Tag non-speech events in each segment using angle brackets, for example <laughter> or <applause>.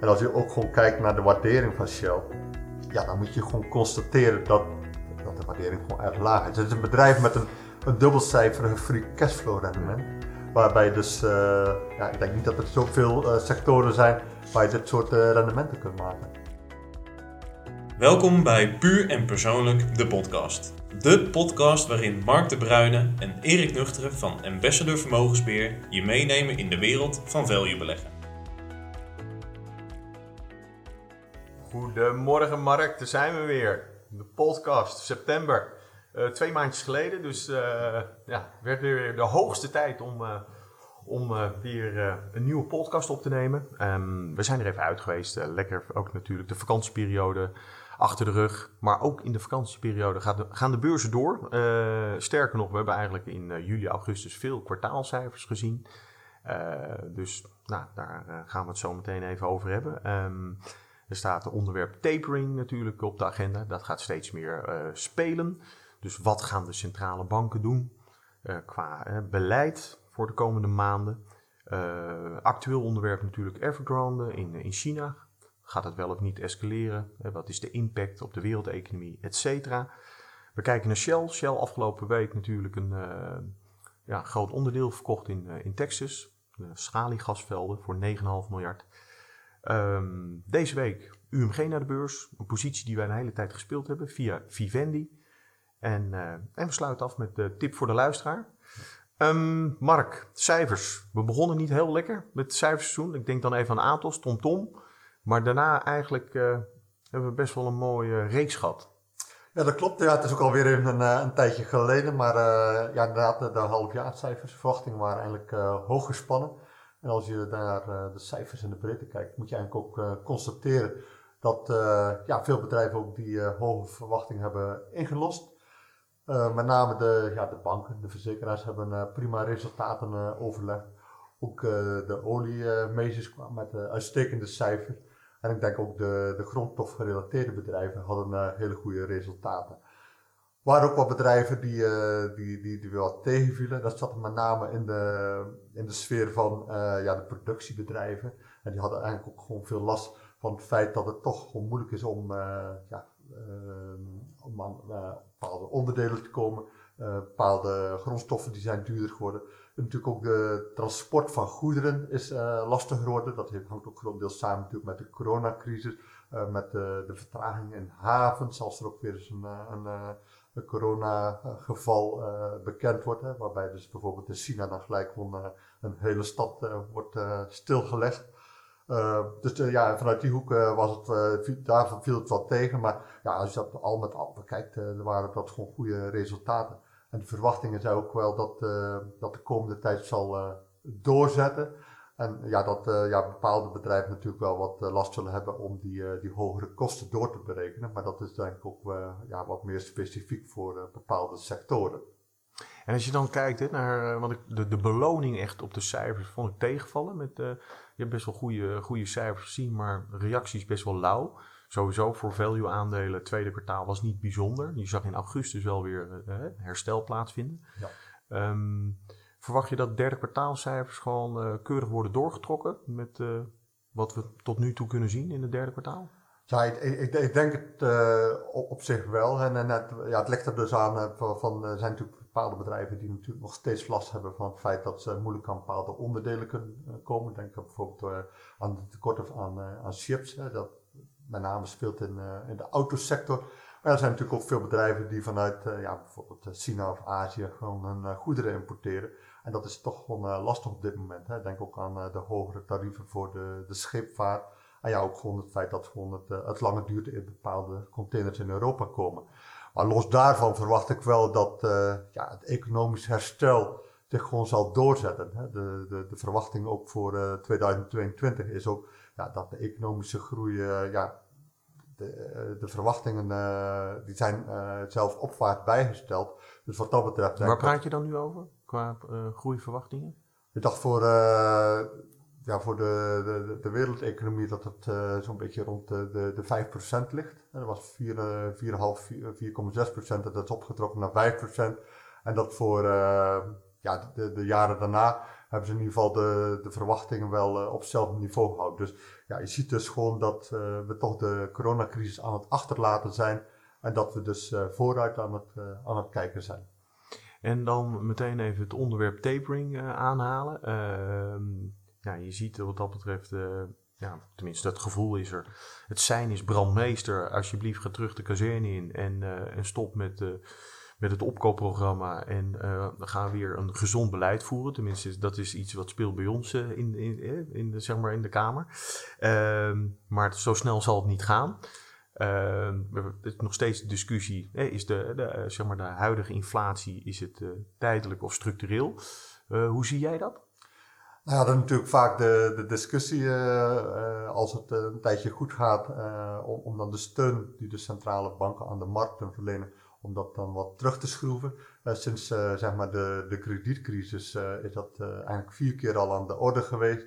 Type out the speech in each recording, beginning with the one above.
En als je ook gewoon kijkt naar de waardering van Shell, ja, dan moet je gewoon constateren dat, dat de waardering gewoon erg laag is. Het is een bedrijf met een, een dubbelcijferige free cashflow rendement. Waarbij dus, uh, ja, ik denk niet dat er zoveel uh, sectoren zijn waar je dit soort uh, rendementen kunt maken. Welkom bij Puur en Persoonlijk, de podcast. De podcast waarin Mark de Bruyne en Erik Nuchteren van Ambassador Vermogensbeheer je meenemen in de wereld van value beleggen. Goedemorgen Mark, daar zijn we weer. De podcast, september. Uh, twee maandjes geleden, dus uh, ja, werd weer de hoogste tijd om, uh, om weer een nieuwe podcast op te nemen. Um, we zijn er even uit geweest, lekker ook natuurlijk de vakantieperiode achter de rug. Maar ook in de vakantieperiode gaat de, gaan de beurzen door. sterker nog, we hebben eigenlijk in juli, augustus veel kwartaalcijfers gezien. dus nou, daar gaan we het zo meteen even over hebben. Um, er staat het onderwerp tapering natuurlijk op de agenda. Dat gaat steeds meer uh, spelen. Dus wat gaan de centrale banken doen uh, qua uh, beleid voor de komende maanden? actueel onderwerp natuurlijk Evergrande in, in China. Gaat het wel of niet escaleren? wat is de impact op de wereldeconomie, et cetera? We kijken naar Shell. Shell afgelopen week natuurlijk een ja, groot onderdeel verkocht in, in Texas. schaliegasvelden voor 9,5 miljard. Um, deze week UMG naar de beurs. Een positie die wij een hele tijd gespeeld hebben via Vivendi. En, uh, en we sluiten af met de tip voor de luisteraar. Um, Mark, cijfers. We begonnen niet heel lekker met het cijferseizoen. Ik denk dan even aan Atos, TomTom. Tom. Maar daarna eigenlijk uh, hebben we best wel een mooie reeks gehad. Ja, dat klopt. Ja, het is ook alweer een, een, eh, een tijdje geleden. Maar ja, inderdaad, de, de halfjaarcijfers, verwachtingen waren eigenlijk hoog gespannen. En als je naar uh, de cijfers en de breedte kijkt, moet je eigenlijk ook uh, constateren dat uh, ja, veel bedrijven ook die hoge verwachtingen hebben ingelost. met name de, ja, de banken, de verzekeraars hebben prima resultaten overlegd. Ook de oliemeesters kwamen met uitstekende cijfers. En ik denk ook de, de grondstofgerelateerde bedrijven hadden hele goede resultaten waren ook wat bedrijven die, uh, die, die, die wel tegenvielen. Dat zat met name in de, in de sfeer van uh, ja, de productiebedrijven. En die hadden eigenlijk ook gewoon veel last van het feit dat het toch gewoon moeilijk is om, uh, ja, om aan bepaalde onderdelen te komen. bepaalde grondstoffen die zijn duurder geworden. En natuurlijk ook de transport van goederen is lastiger geworden. Dat hangt ook grotendeels samen natuurlijk met de coronacrisis. met de, de vertraging in havens, als er ook weer eens een, een een coronageval uh, bekend wordt. Hè, waarbij dus bijvoorbeeld in China dan gelijk uh, een hele stad wordt stilgelegd. dus ja, vanuit die hoek was het, daarvan viel het wel tegen. Maar ja, als je dat al met al bekijkt, waren dat gewoon goede resultaten. En de verwachtingen zijn ook wel dat, dat de komende tijd zal doorzetten. En ja, dat uh, ja, bepaalde bedrijven natuurlijk wel wat uh, last zullen hebben om die, uh, die hogere kosten door te berekenen. Maar dat is denk ik ook ja, wat meer specifiek voor bepaalde sectoren. En als je dan kijkt hè, naar, want ik, de, de beloning echt op de cijfers vond ik tegenvallen. Met, je hebt best wel goede, goede cijfers gezien, maar reacties best wel lauw. Sowieso voor value aandelen, tweede kwartaal was niet bijzonder. Je zag in augustus wel weer herstel plaatsvinden. Ja. Um, Verwacht je dat derde kwartaalcijfers gewoon uh, keurig worden doorgetrokken met uh, wat we tot nu toe kunnen zien in het derde kwartaal? Ja, ik, ik, denk het uh, op, zich wel. En, en het, ja, het ligt er dus aan van, van er zijn natuurlijk bepaalde bedrijven die natuurlijk nog steeds last hebben van het feit dat ze moeilijk aan bepaalde onderdelen kunnen komen. Denk bijvoorbeeld aan de tekorten aan, aan chips. Hè, dat met name speelt in, in de autosector. Maar er zijn natuurlijk ook veel bedrijven die vanuit ja, bijvoorbeeld China of Azië gewoon hun goederen importeren. En dat is toch gewoon uh, lastig op dit moment. Hè. Denk ook aan uh, de hogere tarieven voor de, de scheepvaart. En ja, ook gewoon het feit dat gewoon het, uh, het langer duurt in bepaalde containers in Europa komen. Maar los daarvan verwacht ik wel dat ja, het economisch herstel zich gewoon zal doorzetten. Hè. De, de, de verwachting ook voor 2022 is ook ja, dat de economische groei, ja, de, de verwachtingen die zijn zelf opwaarts bijgesteld. Dus wat dat betreft. Waar praat je dan nu over? Qua uh, groeiverwachtingen? Ik dacht voor, uh, ja, voor de, de, de wereldeconomie dat het uh, zo'n beetje rond de, de, de 5% ligt. En dat was 4,5, 4,6% dat is opgetrokken naar 5%. En dat voor ja, de, de jaren daarna hebben ze in ieder geval de, de verwachtingen wel op hetzelfde niveau gehouden. Dus ja, je ziet dus gewoon dat we toch de coronacrisis aan het achterlaten zijn en dat we dus vooruit aan het, aan het kijken zijn. En dan meteen even het onderwerp tapering aanhalen. Ehm, ja, je ziet wat dat betreft ja, tenminste, dat gevoel is er. Het zijn is brandmeester. Alsjeblieft, ga terug de kazerne in en, uh, en stop met, met het opkoopprogramma. En gaan weer een gezond beleid voeren. Tenminste, dat is iets wat speelt bij ons in, in, in, de, zeg maar in de Kamer. Ehm, maar zo snel zal het niet gaan. Ehm, het is nog steeds discussie: is de, de, zeg maar de huidige inflatie is het tijdelijk of structureel? hoe zie jij dat? Nou ja, dat is natuurlijk vaak de, de discussie als het een tijdje goed gaat, om, om, dan de steun die de centrale banken aan de markten verlenen, om dat dan wat terug te schroeven. sinds zeg maar de, de kredietcrisis is dat eigenlijk vier keer al aan de orde geweest.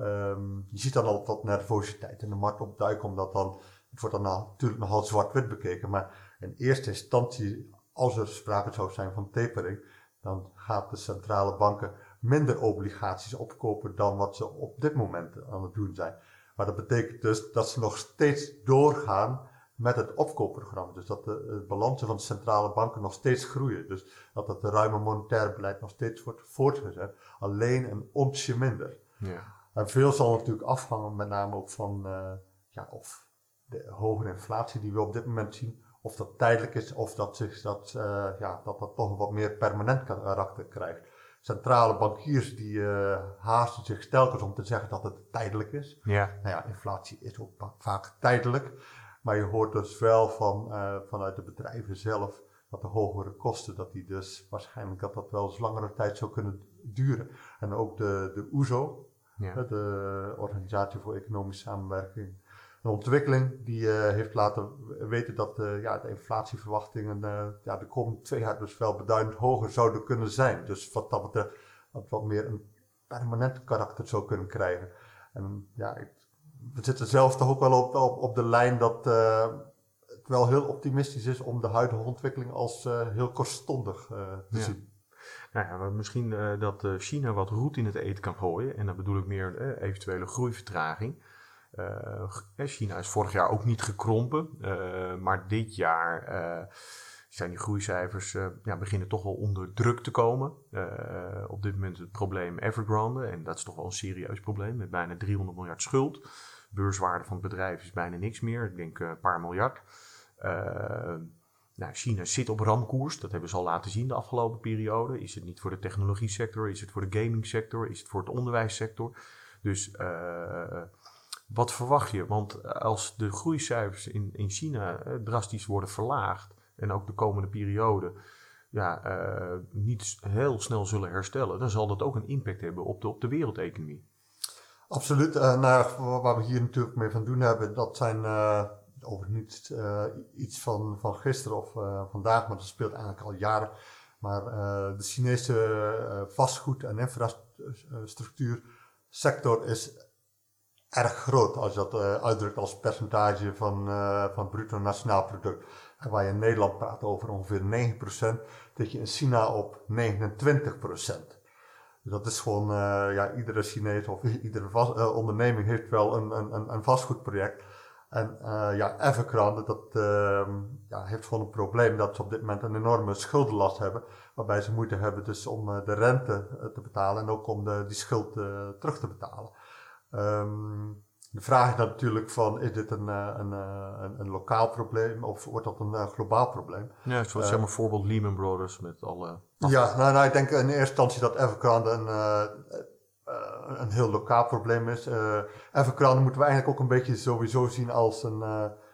Um, je ziet dan al wat nervositeit in de markt opduiken, omdat dan, het wordt dan natuurlijk nogal zwart-wit bekeken, maar in eerste instantie, als er sprake zou zijn van tapering, dan gaat de centrale banken minder obligaties opkopen dan wat ze op dit moment aan het doen zijn. Maar dat betekent dus dat ze nog steeds doorgaan met het opkoopprogramma. Dus dat de, de balansen van de centrale banken nog steeds groeien. Dus dat het ruime monetaire beleid nog steeds wordt voortgezet. Alleen een onsje minder. Ja. En veel zal natuurlijk afhangen met name ook van uh, ja, of de hogere inflatie die we op dit moment zien, of dat tijdelijk is of dat, zich dat, uh, ja, dat, dat toch een wat meer permanent karakter krijgt centrale bankiers die uh, haasten zich telkens om te zeggen dat het tijdelijk is. Ja. Nou ja, inflatie is ook vaak tijdelijk. Maar je hoort dus wel van, uh, vanuit de bedrijven zelf dat de hogere kosten, dat die dus waarschijnlijk dat dat wel eens langere tijd zou kunnen duren. En ook de, de OESO, ja. de Organisatie voor Economische Samenwerking een ontwikkeling die uh, heeft laten weten dat uh, ja, de inflatieverwachtingen uh, ja, de komende twee jaar dus wel beduidend hoger zouden kunnen zijn. Dus wat dat betreft wat, wat meer een permanent karakter zou kunnen krijgen. En ja, ik, we zitten zelf toch ook wel op, op, op de lijn dat het wel heel optimistisch is om de huidige ontwikkeling als heel kortstondig te zien. Nou ja, misschien dat China wat roet in het eten kan gooien. En dan bedoel ik meer eventuele groeivertraging. Uh, China is vorig jaar ook niet gekrompen, uh, maar dit jaar zijn die groeicijfers ja, beginnen toch wel onder druk te komen. op dit moment het probleem Evergrande, en dat is toch wel een serieus probleem, met bijna 300 miljard schuld. Beurswaarde van het bedrijf is bijna niks meer, ik denk een paar miljard. Nou, China zit op ramkoers, dat hebben ze al laten zien de afgelopen periode. Is het niet voor de technologie sector, is het voor de gaming sector, is het voor het onderwijssector? Dus wat verwacht je? Want als de groeicijfers in, in China eh, drastisch worden verlaagd en ook de komende periode ja, uh, niet heel snel zullen herstellen, dan zal dat ook een impact hebben op de, op de wereldeconomie. Absoluut. Uh, waar we hier natuurlijk mee van doen hebben, dat zijn uh, niet iets van, van gisteren of vandaag, maar dat speelt eigenlijk al jaren. Maar de Chinese vastgoed- en infrastructuursector is erg groot als je dat uh, uitdrukt als percentage van, uh, van bruto nationaal product. En waar je in Nederland praat over ongeveer 9%, dat je in China op 29%. Dus dat is gewoon, uh, ja, iedere Chinees of iedere vast, onderneming heeft wel een, een, een vastgoedproject. En ja, Evergrande, dat ehm, ja, heeft gewoon een probleem dat ze op dit moment een enorme schuldenlast hebben. Waarbij ze moeite hebben dus om de rente te betalen en ook om de, die schuld terug te betalen. Um, de vraag is natuurlijk van, is dit een, eh, een, eh, een, een lokaal probleem of wordt dat een uh, globaal probleem? Ja, zoals uh, zeg maar voorbeeld Lehman Brothers met alle... Ja, nou, nou, ik denk in eerste instantie dat Evergrande een, een heel lokaal probleem is. Evergrande moeten we eigenlijk ook een beetje sowieso zien als een,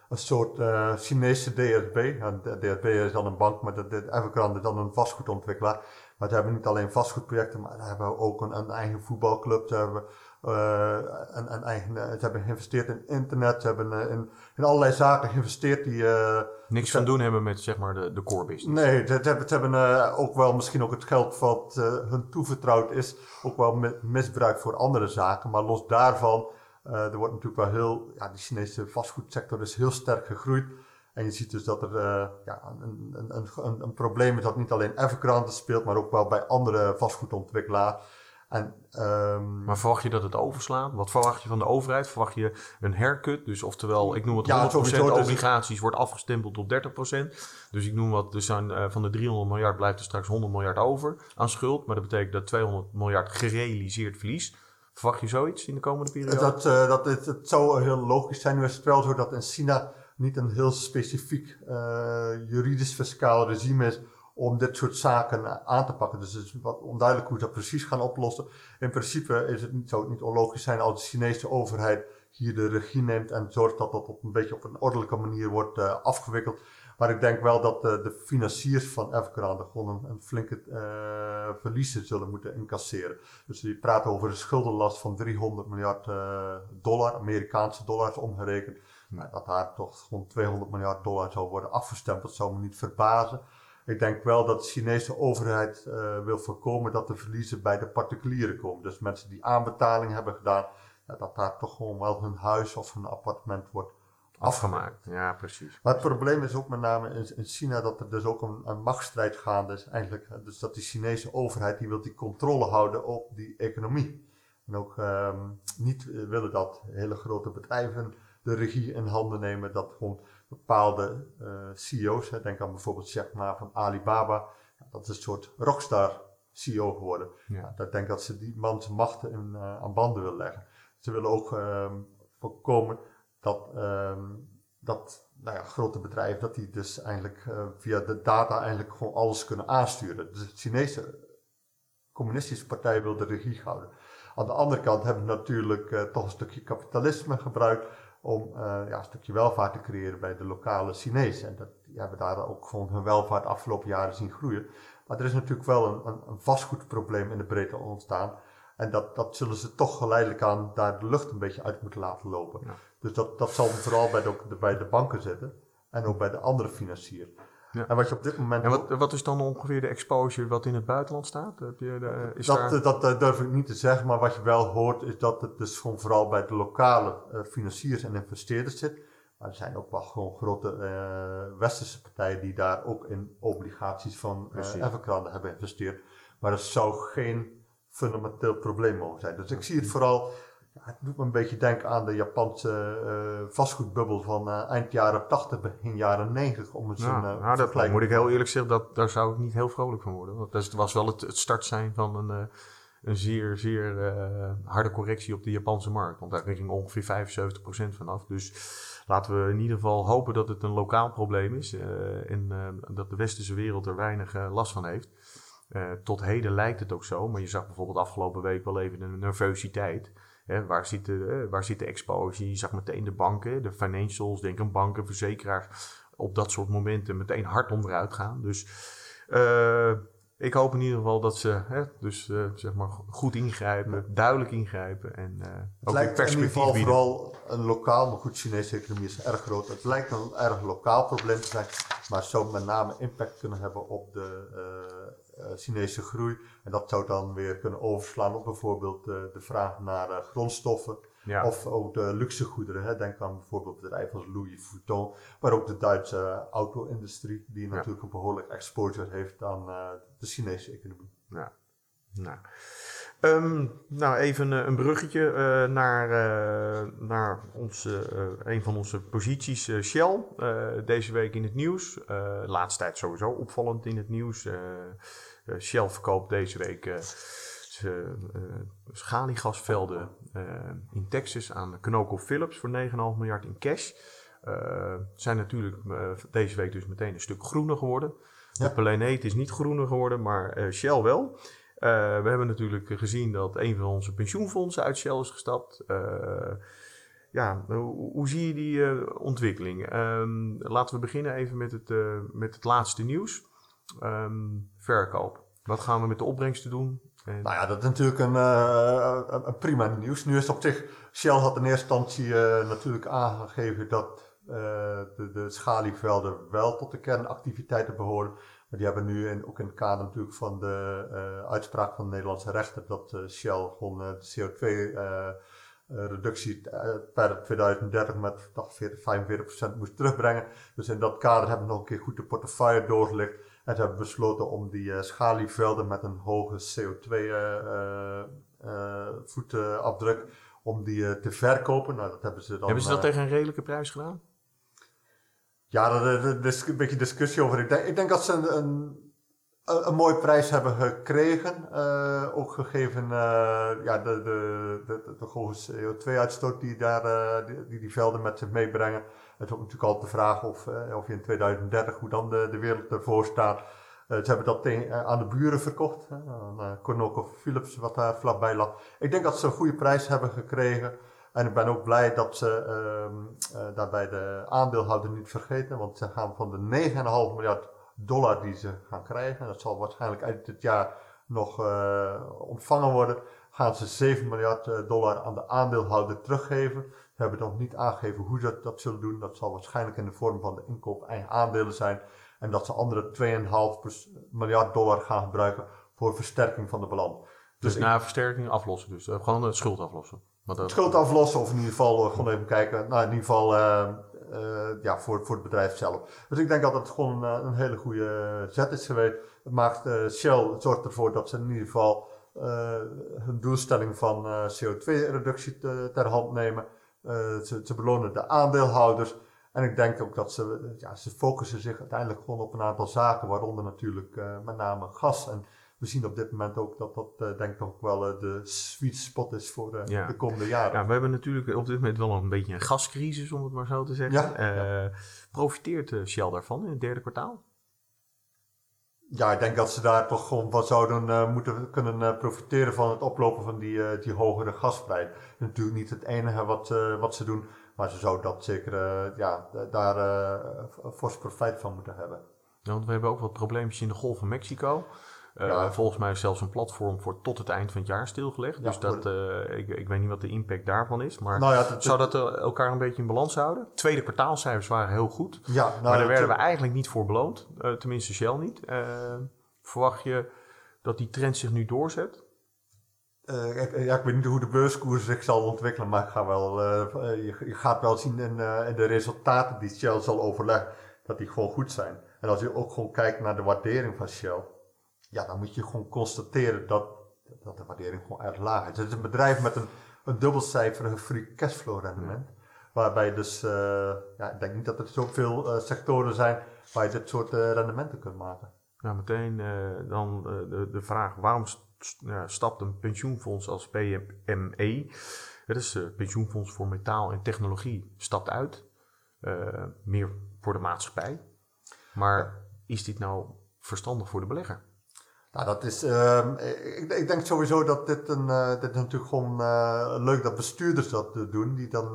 een soort Chinese DSB. Ja, de DSB is dan een bank, maar de, de Evergrande is dan een vastgoedontwikkelaar. Maar ze hebben niet alleen vastgoedprojecten, maar ze hebben ook een, een eigen voetbalclub. Ze hebben en, en eigen, ze hebben geïnvesteerd in internet, ze hebben uh, in, in allerlei zaken geïnvesteerd die... Niks van doen hebben met zeg maar de, de core business. Nee, ze, ze hebben, ook wel misschien ook het geld wat hun toevertrouwd is, ook wel misbruikt voor andere zaken. Maar los daarvan, er wordt natuurlijk wel heel, ja, de Chinese vastgoedsector is heel sterk gegroeid. En je ziet dus dat er ja, een, een, een, een, probleem is dat niet alleen Evergrande speelt, maar ook wel bij andere vastgoedontwikkelaars. En, ehm, Maar verwacht je dat het overslaat? Wat verwacht je van de overheid? Verwacht je een haircut? Dus oftewel, ik noem het Ja, 100% sowieso, dus- obligaties wordt afgestempeld tot 30%. Dus ik noem wat, zijn, eh, van de 300 miljard blijft er straks 100 miljard over aan schuld. Maar dat betekent dat 200 miljard gerealiseerd verlies. Verwacht je zoiets in de komende periode? Dat, eh, dat het, het zou heel logisch zijn. Nu is het wel zo dat in China niet een heel specifiek eh, juridisch-fiscaal regime is om dit soort zaken aan te pakken. Dus het is wat onduidelijk hoe ze dat precies gaan oplossen. In principe is het niet, zou het niet onlogisch zijn als de Chinese overheid hier de regie neemt en zorgt dat dat op een beetje op een ordelijke manier wordt eh, afgewikkeld. Maar ik denk wel dat eh, de financiers van Evergrande gewoon een, flinke eh, verliezen zullen moeten incasseren. Dus die praten over een schuldenlast van 300 miljard eh, dollar, Amerikaanse dollars omgerekend. Maar dat daar toch gewoon 200 miljard dollar zou worden afgestempeld, zou me niet verbazen. Ik denk wel dat de Chinese overheid eh, wil voorkomen dat de verliezen bij de particulieren komen. Dus mensen die aanbetaling hebben gedaan, ja, dat daar toch gewoon wel hun huis of hun appartement wordt Afgemaakt, ja precies. maar het probleem is ook met name in, in China dat er dus ook een, een machtsstrijd gaande is eigenlijk. Dus dat die Chinese overheid die wil die controle houden op die economie. En ook ehm, niet eh, willen dat hele grote bedrijven de regie in handen nemen. Dat gewoon bepaalde eh, CEO's, hè, denk aan bijvoorbeeld Jack Ma van Alibaba. Dat is een soort rockstar CEO geworden. Ja. Ik denk dat ze die man zijn machten in, eh, aan banden willen leggen. Ze willen ook ehm, voorkomen dat, ehm, dat nou ja, grote bedrijven, dat die dus eigenlijk eh, via de data eigenlijk gewoon alles kunnen aansturen. Dus de Chinese communistische partij wil de regie houden. Aan de andere kant hebben we natuurlijk toch een stukje kapitalisme gebruikt om eh, ja, een stukje welvaart te creëren bij de lokale Chinezen. En dat, hebben daar ook gewoon hun welvaart de afgelopen jaren zien groeien. Maar er is natuurlijk wel een, een, een vastgoedprobleem in de breedte ontstaan. En dat, dat zullen ze toch geleidelijk aan daar de lucht een beetje uit moeten laten lopen. Ja. Dus dat, dat zal vooral bij de, bij de banken zitten en ook bij de andere financiers. Ja. En wat je op dit moment En wat, wat is dan ongeveer de exposure wat in het buitenland staat? Heb je de, is Dat, daar... eh, dat eh, durf ik niet te zeggen, maar wat je wel hoort is dat het dus gewoon vooral bij de lokale eh, financiers en investeerders zit. Maar er zijn ook wel gewoon grote eh, westerse partijen die daar ook in obligaties van uh, Evergrande hebben geïnvesteerd. Maar dat zou geen fundamenteel probleem mogen zijn. Dus ik zie het vooral, het doet me een beetje denken aan de Japanse eh, vastgoedbubbel van eh, eind jaren 80, begin jaren 90. Om eens Ja, nou, dat vergelijking moet ik heel eerlijk zeggen, dat, daar zou ik niet heel vrolijk van worden. Want dat was wel het, het start zijn van een, eh, een zeer, zeer harde correctie op de Japanse markt. Want daar ging ongeveer 75% vanaf. Dus laten we in ieder geval hopen dat het een lokaal probleem is. en dat de westerse wereld er weinig last van heeft. Tot heden lijkt het ook zo, maar je zag bijvoorbeeld afgelopen week wel even een nervositeit. Hè, waar, zit de, eh, waar zit de exposure? Je zag meteen de banken, de financials, denk aan banken, verzekeraars, op dat soort momenten meteen hard onderuit gaan. Dus eh, ik hoop in ieder geval dat ze hè, dus, eh, zeg maar goed ingrijpen, duidelijk ingrijpen en Het ook lijkt in ieder perspectief geval bieden. vooral een lokaal, maar goed, Chinese economie is erg groot. Het lijkt een erg lokaal probleem te zijn, maar zou met name impact kunnen hebben op de Chinese groei. En dat zou dan weer kunnen overslaan op bijvoorbeeld eh, de vraag naar eh, grondstoffen Ja. of ook de luxegoederen. Hè. Denk aan bijvoorbeeld bedrijven als Louis Vuitton, maar ook de Duitse auto-industrie, die Ja. natuurlijk een behoorlijk exposure heeft aan eh, de Chinese economie. Ja. Nou. Ehm, nou, even eh, een bruggetje eh, naar, eh, naar onze, een van onze posities, Shell. Deze week in het nieuws. Laatste tijd sowieso opvallend in het nieuws. Shell verkoopt deze week schaliegasvelden in Texas aan ConocoPhillips voor 9,5 miljard in cash. Zijn natuurlijk deze week dus meteen een stuk groener geworden. Ja. De planeet is niet groener geworden, maar Shell wel. Eh, we hebben natuurlijk gezien dat een van onze pensioenfondsen uit Shell is gestapt. Eh, ja, hoe, hoe zie je die eh, ontwikkeling? Ehm, laten we beginnen even met het, met het laatste nieuws. Ehm, verkoop. Wat gaan we met de opbrengsten doen? En- Nou ja, dat is natuurlijk een, een, prima nieuws. Nu is het op zich, Shell had in eerste instantie natuurlijk aangegeven dat de, de schalievelden wel tot de kernactiviteiten behoren. Die hebben nu in, ook in het kader natuurlijk van de eh, uitspraak van de Nederlandse rechter dat eh, Shell gewoon eh, de CO2-reductie eh, per 2030 met dacht 40, 45% moest terugbrengen. Dus in dat kader hebben we nog een keer goed de portefeuille doorgelicht. En ze hebben besloten om die schalievelden met een hoge CO2-voetafdruk, om die te verkopen. Nou, dat hebben ze dan... Hebben ze dat tegen een redelijke prijs gedaan? Ja, daar is een beetje discussie over. Ik denk, ik denk dat ze een, een een, mooie prijs hebben gekregen. Uh, ook gegeven uh, ja, de, de, de, de hoge CO2-uitstoot die, daar, uh, die, die, velden met zich meebrengen. Het is ook natuurlijk altijd de vraag of, of je in 2030, hoe dan de, de wereld ervoor staat. ze hebben dat aan de buren verkocht, aan Conoco Philips, wat daar vlakbij lag. Ik denk dat ze een goede prijs hebben gekregen. En ik ben ook blij dat ze ehm, daarbij de aandeelhouder niet vergeten, want ze gaan van de 9,5 miljard dollar die ze gaan krijgen. Dat zal waarschijnlijk eind dit jaar nog uh, ontvangen worden. Gaan ze 7 miljard eh, dollar aan de aandeelhouder teruggeven. Ze hebben nog niet aangegeven hoe ze dat zullen doen. Dat zal waarschijnlijk in de vorm van de inkoop eigen aandelen zijn. En dat ze andere 2,5 miljard dollar gaan gebruiken voor versterking van de balans. Dus, dus na versterking aflossen, dus uh, gewoon de schuld aflossen. Schuld aflossen of in ieder geval gewoon even kijken. Nou, in ieder geval uh, ja, voor, voor het bedrijf zelf. Dus ik denk dat het gewoon een hele goede zet is geweest. Het maakt Shell het zorgt ervoor dat ze in ieder geval hun doelstelling van CO2-reductie ter hand nemen. Ze, ze, belonen de aandeelhouders. En ik denk ook dat ze, ja, ze focussen zich uiteindelijk gewoon op een aantal zaken, waaronder natuurlijk met name gas. En we zien op dit moment ook dat dat uh, denk ik ook wel uh, de sweet spot is voor uh, de komende jaren. Ja, we hebben natuurlijk op dit moment wel een beetje een gascrisis, om het maar zo te zeggen. Ja, Profiteert Shell daarvan in het derde kwartaal? Ja, ik denk dat ze daar toch gewoon wat zouden moeten kunnen profiteren van het oplopen van die, die hogere gasprijs. Natuurlijk niet het enige wat, wat ze doen, maar ze zouden dat zeker ja, daar fors profijt van moeten hebben. Ja, want we hebben ook wat probleempjes in de Golf van Mexico. Uh, Volgens mij is zelfs een platform voor tot het eind van het jaar stilgelegd. dus dat, uh, ik, ik weet niet wat de impact daarvan is. Maar nou zou dat uh, elkaar een beetje in balans houden? Tweede kwartaalcijfers waren heel goed. Ja, nou, maar daar werden we eigenlijk niet voor beloond. tenminste Shell niet. verwacht je dat die trend zich nu doorzet? Ik, ja, ik weet niet hoe de beurskoers zich zal ontwikkelen. Maar ik ga wel, je, je, gaat wel zien in, in de resultaten die Shell zal overleggen. Dat die gewoon goed zijn. En als je ook gewoon kijkt naar de waardering van Shell ja, dan moet je gewoon constateren dat, dat de waardering gewoon erg laag is. Het is een bedrijf met een, een dubbelcijferige free cashflow rendement. Waarbij dus, uh, ja, ik denk niet dat er zoveel uh, sectoren zijn waar je dit soort uh, rendementen kunt maken. Ja, meteen dan de, de vraag, waarom stapt een pensioenfonds als PME, dat is het pensioenfonds voor metaal en technologie, stapt uit. meer voor de maatschappij. Maar is dit nou verstandig voor de belegger? Nou, dat is, uh, ik, ik, denk sowieso dat dit, een, uh, dit is natuurlijk gewoon uh, leuk dat bestuurders dat doen, die dan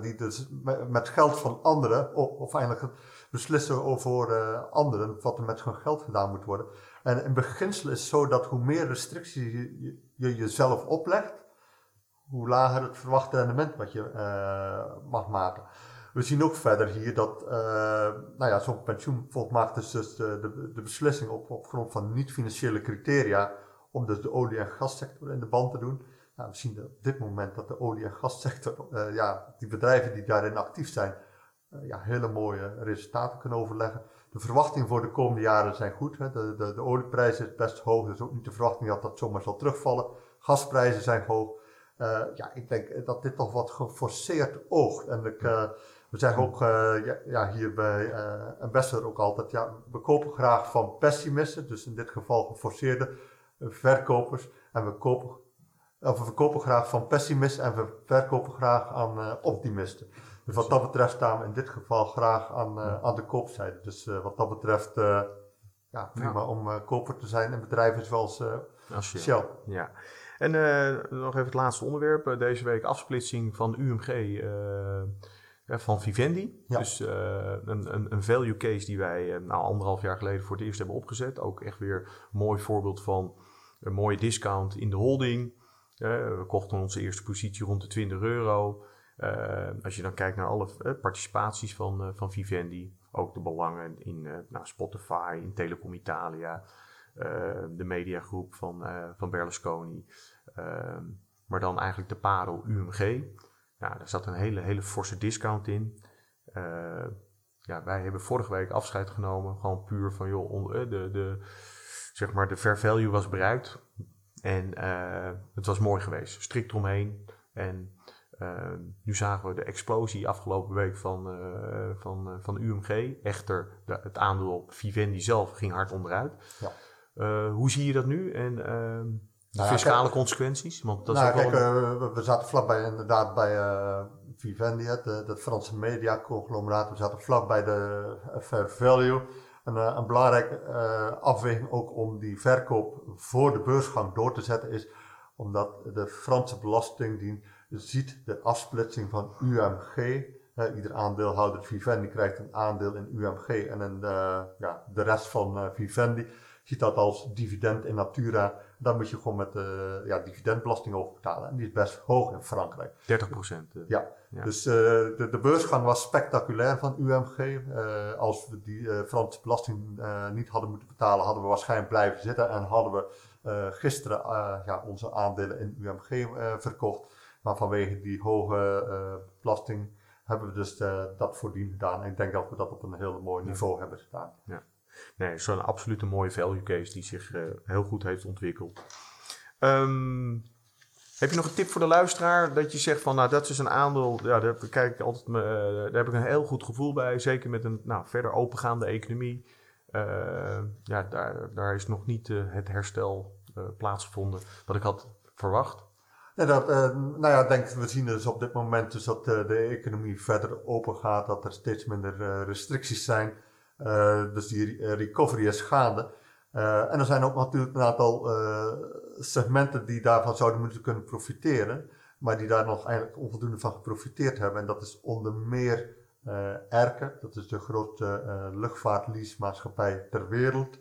die dus met, geld van anderen, of, of eigenlijk beslissen over anderen wat er met hun geld gedaan moet worden. En in beginsel is het zo dat hoe meer restricties je, je, jezelf oplegt, hoe lager het verwachte rendement wat je mag maken. We zien ook verder hier dat uh, nou ja, zo'n pensioenfonds maakt dus, dus de, de, beslissing op, op grond van niet-financiële criteria om dus de olie- en gassector in de band te doen. Nou, we zien op dit moment dat de olie- en gassector, uh, ja, die bedrijven die daarin actief zijn, uh, ja, hele mooie resultaten kunnen overleggen. De verwachtingen voor de komende jaren zijn goed. Hè. De, de, de olieprijs is best hoog, dus ook niet de verwachting dat dat zomaar zal terugvallen. Gasprijzen zijn hoog. ja, ik denk dat dit toch wat geforceerd oogt. En ik, we zeggen ook uh, ja, ja, hier bij uh, Ambassador ook altijd, ja, we kopen graag van pessimisten, dus in dit geval geforceerde uh, verkopers. En we, kopen, of we verkopen graag van pessimisten en we verkopen graag aan optimisten. Dus wat dat betreft staan we in dit geval graag aan, aan de koopzijde. Dus wat dat betreft, ja, prima ja. om koper te zijn in bedrijven zoals Als Shell. Shell. Ja. En nog even het laatste onderwerp. deze week afsplitsing van UMG van Vivendi. Dus uh, een, een, een, value case die wij uh, nou, anderhalf jaar geleden voor het eerst hebben opgezet. Ook echt weer een mooi voorbeeld van een mooie discount in de holding. Uh, we kochten onze eerste positie rond de 20 euro. als je dan kijkt naar alle participaties van, van Vivendi, ook de belangen in nou, Spotify, in Telecom Italia, de mediagroep van, van Berlusconi. maar dan eigenlijk de Paro UMG. Nou, daar zat een hele, hele forse discount in. Uh, ja, wij hebben vorige week afscheid genomen. Gewoon puur van, joh, on- eh, de, de, zeg maar, de fair value was bereikt. En eh, het was mooi geweest. Strikt omheen. En eh, nu zagen we de explosie afgelopen week van, eh, van, eh, van UMG. Echter, de- het aandeel op Vivendi zelf ging hard onderuit. Ja. Eh, hoe zie je dat nu? En ehm, Nou fiscale kijk- consequenties? Want dat nou, wel kijk, eh, we, zaten vlakbij inderdaad bij eh, Vivendi, het, eh, dat Franse mediaconglomeraat. We zaten vlakbij de eh, Fair Value. Een, eh, een belangrijke afweging ook om die verkoop voor de beursgang door te zetten is omdat de Franse Belastingdienst ziet de afsplitsing van UMG. ieder aandeelhouder Vivendi krijgt een aandeel in UMG en een, eh, ja, de rest van Vivendi ziet dat als dividend in natura. Daar moet je gewoon met de ja, dividendbelasting over betalen. En die is best hoog in Frankrijk. 30 procent. Ja, Ja. dus eh, de, de beursgang was spectaculair van UMG. Eh, als we die eh, Franse belasting eh, niet hadden moeten betalen, hadden we waarschijnlijk blijven zitten. En hadden we eh, gisteren eh, ja, onze aandelen in UMG eh, verkocht. Maar vanwege die hoge eh, belasting hebben we dus eh, dat voordien gedaan. En ik denk dat we dat op een heel mooi niveau hebben gedaan. Nee, zo'n absolute mooie value case die zich eh, heel goed heeft ontwikkeld. Ehm, heb je nog een tip voor de luisteraar? Dat je zegt van, nou, dat is een aandeel, ja, daar, kijk ik altijd, me- eh, daar heb ik een heel goed gevoel bij. Zeker met een nou, verder opengaande economie. Eh, ja, daar, daar is nog niet eh, het herstel plaatsgevonden wat ik had verwacht. Ja, dat, nou ja, denk, we zien dus op dit moment dus dat de economie verder open gaat, dat er steeds minder restricties zijn. Eh, dus die re- recovery is gaande. Eh, en er zijn ook natuurlijk een aantal eh, segmenten die daarvan zouden moeten kunnen profiteren, maar die daar nog eigenlijk onvoldoende van geprofiteerd hebben. En dat is onder meer eh Erke, dat is de grootste eh luchtvaartleasemaatschappij ter wereld.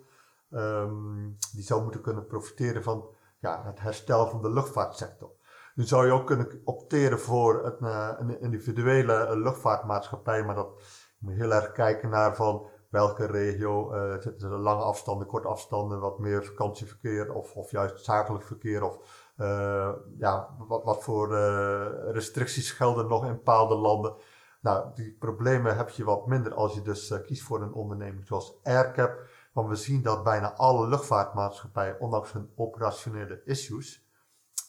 Ehm, die zou moeten kunnen profiteren van ja, het herstel van de luchtvaartsector. Nu zou je ook kunnen opteren voor een, eh, een individuele eh, luchtvaartmaatschappij, maar dat moet je heel erg kijken naar van welke regio eh, zitten er lange afstanden, korte afstanden, wat meer vakantieverkeer of, of juist zakelijk verkeer of eh, ja, wat, wat voor eh, restricties gelden nog in bepaalde landen. Nou, die problemen heb je wat minder als je dus kiest voor een onderneming zoals AirCap. Want we zien dat bijna alle luchtvaartmaatschappijen, ondanks hun operationele issues,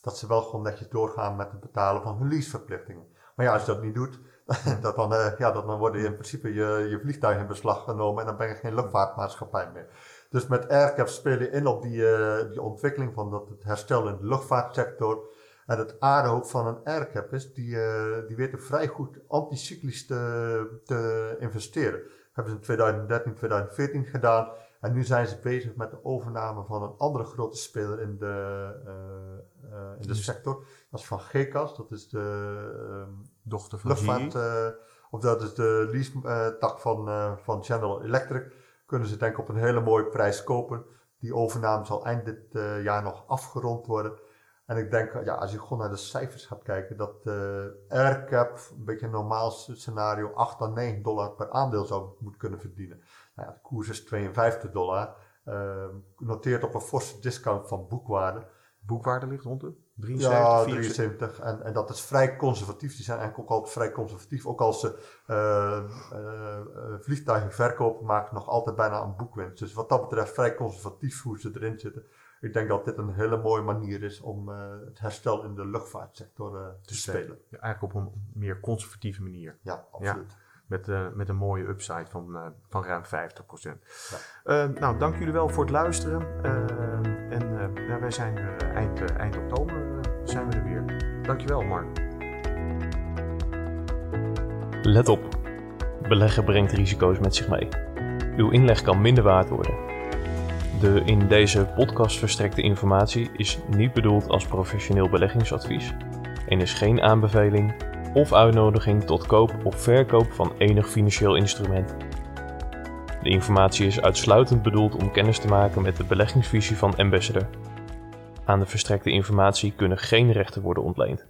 dat ze wel gewoon netjes doorgaan met het betalen van hun leaseverplichtingen. Maar ja, als je dat niet doet, <laughs> dat dan, eh, ja, dat dan worden in principe je, je vliegtuigen in beslag genomen en dan ben je geen luchtvaartmaatschappij meer. Dus met AirCap speel je in op die, eh, die ontwikkeling van dat het herstel in de luchtvaartsector. En het aarde ook van een AirCap is, die, eh, die weten vrij goed anticyclisch te, te investeren. hebben ze in 2013, 2014 gedaan. En nu zijn ze bezig met de overname van een andere grote speler in de, in de sector. Van GECAS, dat is de ehm, Dochter van luchtvaart, eh, of dat is de lease-tak van, eh, van General Electric. Kunnen ze denk ik op een hele mooie prijs kopen. Die overname zal eind dit eh, jaar nog afgerond worden. En ik denk, ja, als je gewoon naar de cijfers gaat kijken, dat AirCap, een beetje een normaal scenario, 8 à 9 dollar per aandeel zou moeten kunnen verdienen. Nou ja, de koers is 52 dollar. eh, noteert op een forse discount van boekwaarde. Boekwaarde ligt rond de 73, Ja, 74. 73. En, en dat is vrij conservatief. Die zijn eigenlijk ook altijd vrij conservatief. Ook als ze eh, vliegtuigen verkopen, maken nog altijd bijna een boekwinst. Dus wat dat betreft vrij conservatief hoe ze erin zitten. Ik denk dat dit een hele mooie manier is om eh, het herstel in de luchtvaartsector eh, te spelen. Ja, eigenlijk op een meer conservatieve manier. Ja, absoluut. Met, eh, met een mooie upside van, eh, van ruim 50%. Eh, nou, dank jullie wel voor het luisteren. Eh, en eh, ja, wij zijn eind, eind oktober zijn we er weer. Dankjewel, Mark. Let op. Beleggen brengt risico's met zich mee. Uw inleg kan minder waard worden. De in deze podcast verstrekte informatie is niet bedoeld als professioneel beleggingsadvies en is geen aanbeveling of uitnodiging tot koop of verkoop van enig financieel instrument. De informatie is uitsluitend bedoeld om kennis te maken met de beleggingsvisie van Ambassador. Aan de verstrekte informatie kunnen geen rechten worden ontleend.